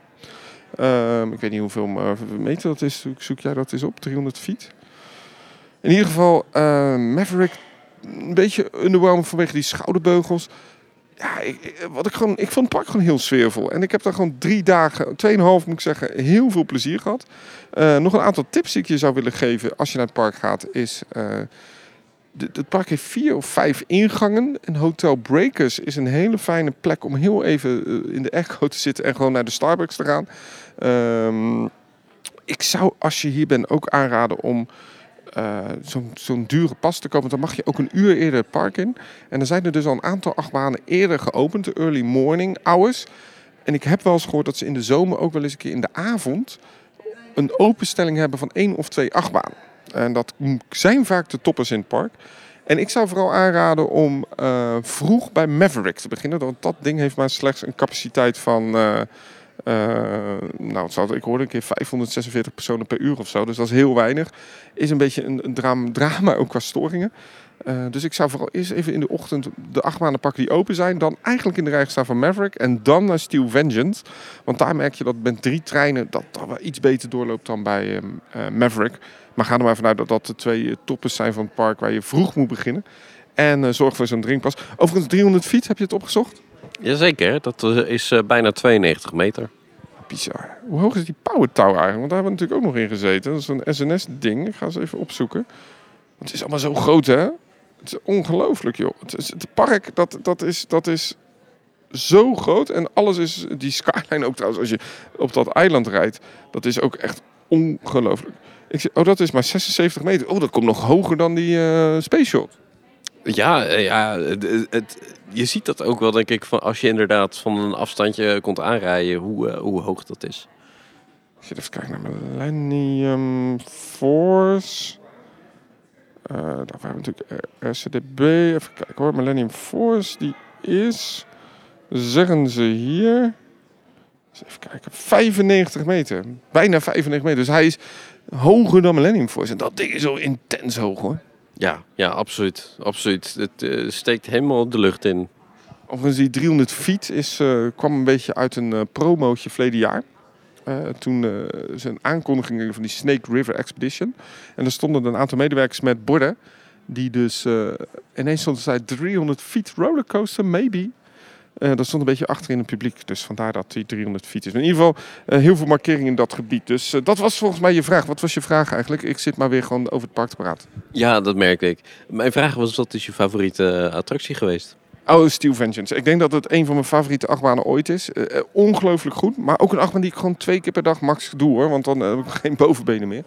Ehm, ik weet niet hoeveel eh, meter dat is. Zoek jij dat eens op, 300 feet? In ieder geval, eh, Maverick, een beetje underwhelming vanwege die schouderbeugels. Ja, ik, wat ik, gewoon, ik vond het park gewoon heel sfeervol. En ik heb daar gewoon drie dagen, tweeënhalf moet ik zeggen, heel veel plezier gehad. Eh, nog een aantal tips die ik je zou willen geven als je naar het park gaat, is... eh, het park heeft vier of vijf ingangen. En Hotel Breakers is een hele fijne plek om heel even in de echo te zitten en gewoon naar de Starbucks te gaan. Ehm, ik zou, als je hier bent, ook aanraden om eh, zo'n dure pas te. Want dan mag je ook een uur eerder het park in. En er zijn er dus al een aantal achtbanen eerder geopend, de early morning hours. En ik heb wel eens gehoord dat ze in de zomer ook wel eens een keer in de avond een openstelling hebben van één of twee achtbanen. En dat zijn vaak de toppers in het park. En ik zou vooral aanraden om eh, vroeg bij Maverick te beginnen. Want dat ding heeft maar slechts een capaciteit van... eh, nou, het ik hoorde een keer 546 personen per uur of zo. Dus dat is heel weinig. Is een beetje een, een drama, ook qua storingen. Eh, dus ik zou vooral eerst even in de ochtend de achtbanen pakken die open zijn. Dan eigenlijk in de rij staan van Maverick. En dan naar Steel Vengeance. Want daar merk je dat met drie treinen dat dat wel iets beter doorloopt dan bij ehm, eh, Maverick. Maar ga er maar vanuit dat dat de twee eh, toppers zijn van het park waar je vroeg moet beginnen. En eh, zorg voor zo'n drinkpas. Overigens 300 feet, heb je het opgezocht? Jazeker, dat eh, is eh, bijna 92 meter. Bizar. Hoe hoog is die Power Tower eigenlijk? Want daar hebben we natuurlijk ook nog in gezeten. Dat is een SNS-ding. Ik ga eens even opzoeken. Want het is allemaal zo groot, hè? Het is ongelooflijk, joh. Het, is, het park, dat, dat, is, dat is zo groot. En alles is... Die skyline ook trouwens, als je op dat eiland rijdt. Dat is ook echt ongelooflijk. Ik zeg, oh, dat is maar 76 meter. Oh, dat komt nog hoger dan die eh Space Shot. Ja, ja het, het- je ziet dat ook wel, denk ik, van als je inderdaad van een afstandje komt aanrijden, hoe, eh, hoe hoog dat is. Ik zit even kijken naar Millennium Force. Eh daar waren we natuurlijk RCDB. Even kijken hoor. Millennium Force, die is, zeggen ze hier, even kijken, 95 meter. Bijna 95 meter. Dus hij is hoger dan Millennium Force. En dat ding is zo intens hoog hoor. Ja, ja, absoluut. absoluut. Het eh, steekt helemaal de lucht in. Overigens, die 300 feet is, eh, kwam een beetje uit een eh, promootje verleden jaar. Toen ze een aankondiging van die Snake River Expedition. En er stonden een aantal medewerkers met borden. Die dus ineens stond er 300 feet rollercoaster, maybe. Eh, dat stond een beetje achter in het publiek. Dus vandaar dat die 300 feet is. Maar in ieder geval eh, heel veel markeringen in dat gebied. Dus eh, dat was volgens mij je vraag. Wat was je vraag eigenlijk? Ik zit maar weer gewoon over het park te praten. Ja, dat merkte ik. Mijn vraag was, wat is je favoriete attractie geweest? Oh, Steel Vengeance. Ik denk dat het een van mijn favoriete achtbanen ooit is. Ongelooflijk goed. Maar ook een achtbaan die ik gewoon twee keer per dag max doe hoor. Want dan heb ik geen bovenbenen meer.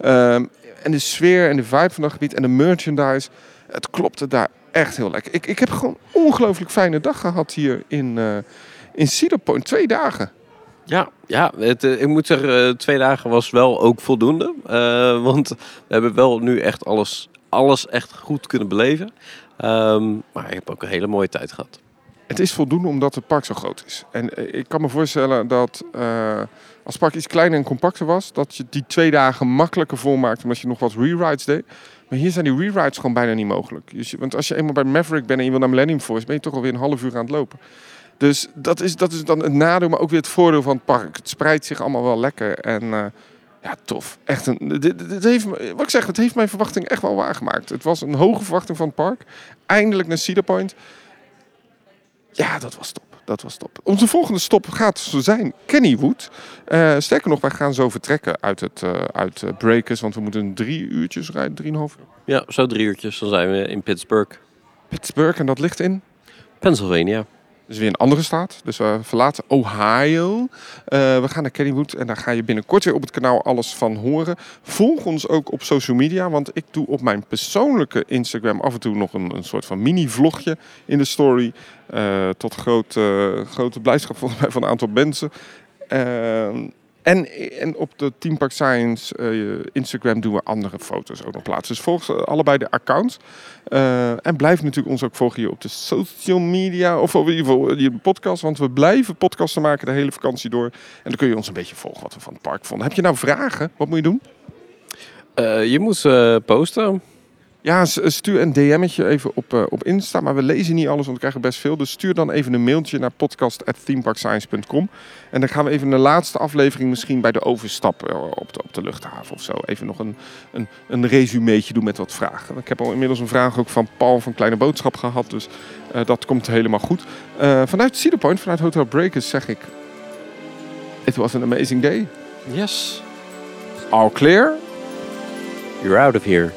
Ehm, en de sfeer en de vibe van dat gebied en de merchandise. Het klopte daar echt heel lekker. Ik, ik heb gewoon een ongelooflijk fijne dag gehad hier in, eh in Cedar Point. Twee dagen. Ja, ja het, eh, ik moet zeggen, eh, twee dagen was wel ook voldoende. Want we hebben wel nu echt alles, alles echt goed kunnen beleven. Ehm, maar ik heb ook een hele mooie tijd gehad. Het is voldoende omdat het park zo groot is. En ik kan me voorstellen dat als het park iets kleiner en compacter was, dat je die twee dagen makkelijker volmaakte omdat je nog wat rewrites deed. Maar hier zijn die rewrites gewoon bijna niet mogelijk. Dus want als je eenmaal bij Maverick bent en je wil naar Millennium Force, ben je toch alweer een half uur aan het lopen. Dus dat is, dat is dan het nadeel, maar ook weer het voordeel van het park. Het spreidt zich allemaal wel lekker en eh, ja, tof. Echt een, dit, heeft, wat ik zeg, het heeft mijn verwachting echt wel waargemaakt. Het was een hoge verwachting van het park. Eindelijk naar Cedar Point. Ja, dat was top. Dat was top. Onze volgende stop gaat zijn Kennywood. Uh, sterker nog, wij gaan zo vertrekken uit, het, uh, uit uh, Breakers. Want we moeten drie uurtjes rijden, drieënhalf uur. Ja, zo drie uurtjes. Dan zijn we in Pittsburgh. Pittsburgh, en dat ligt in? Pennsylvania. Dus weer een andere staat. Dus we verlaten Ohio. Uh, we gaan naar Kennywood en daar ga je binnenkort weer op het kanaal alles van horen. Volg ons ook op social media, want ik doe op mijn persoonlijke Instagram af en toe nog een, een soort van mini-vlogje in de story. Uh, tot grote, grote blijdschap van een aantal mensen. Uh, en, en op de Team Park Science Instagram doen we andere foto's ook nog plaatsen. Dus volg allebei de accounts. En blijf natuurlijk ons ook volgen hier op de social media. Of in ieder geval je podcast. Want we blijven podcasten maken de hele vakantie door. En dan kun je ons een beetje volgen wat we van het park vonden. Heb je nou vragen? Wat moet je doen? Je moet posten. Ja, stuur een DM'tje even op, uh, op Insta. Maar we lezen niet alles, want we krijgen best veel. Dus stuur dan even een mailtje naar podcast.themeparkscience.com. En dan gaan we even de laatste aflevering misschien bij de overstap uh, op, de, op de luchthaven of zo. Even nog een, een, een resumeetje doen met wat vragen. Ik heb al inmiddels een vraag ook van Paul van Kleine Boodschap gehad. Dus uh, dat komt helemaal goed. vanuit Cedar Point, vanuit Hotel Breakers zeg ik... It was an amazing day. Yes. All clear. You're out of here.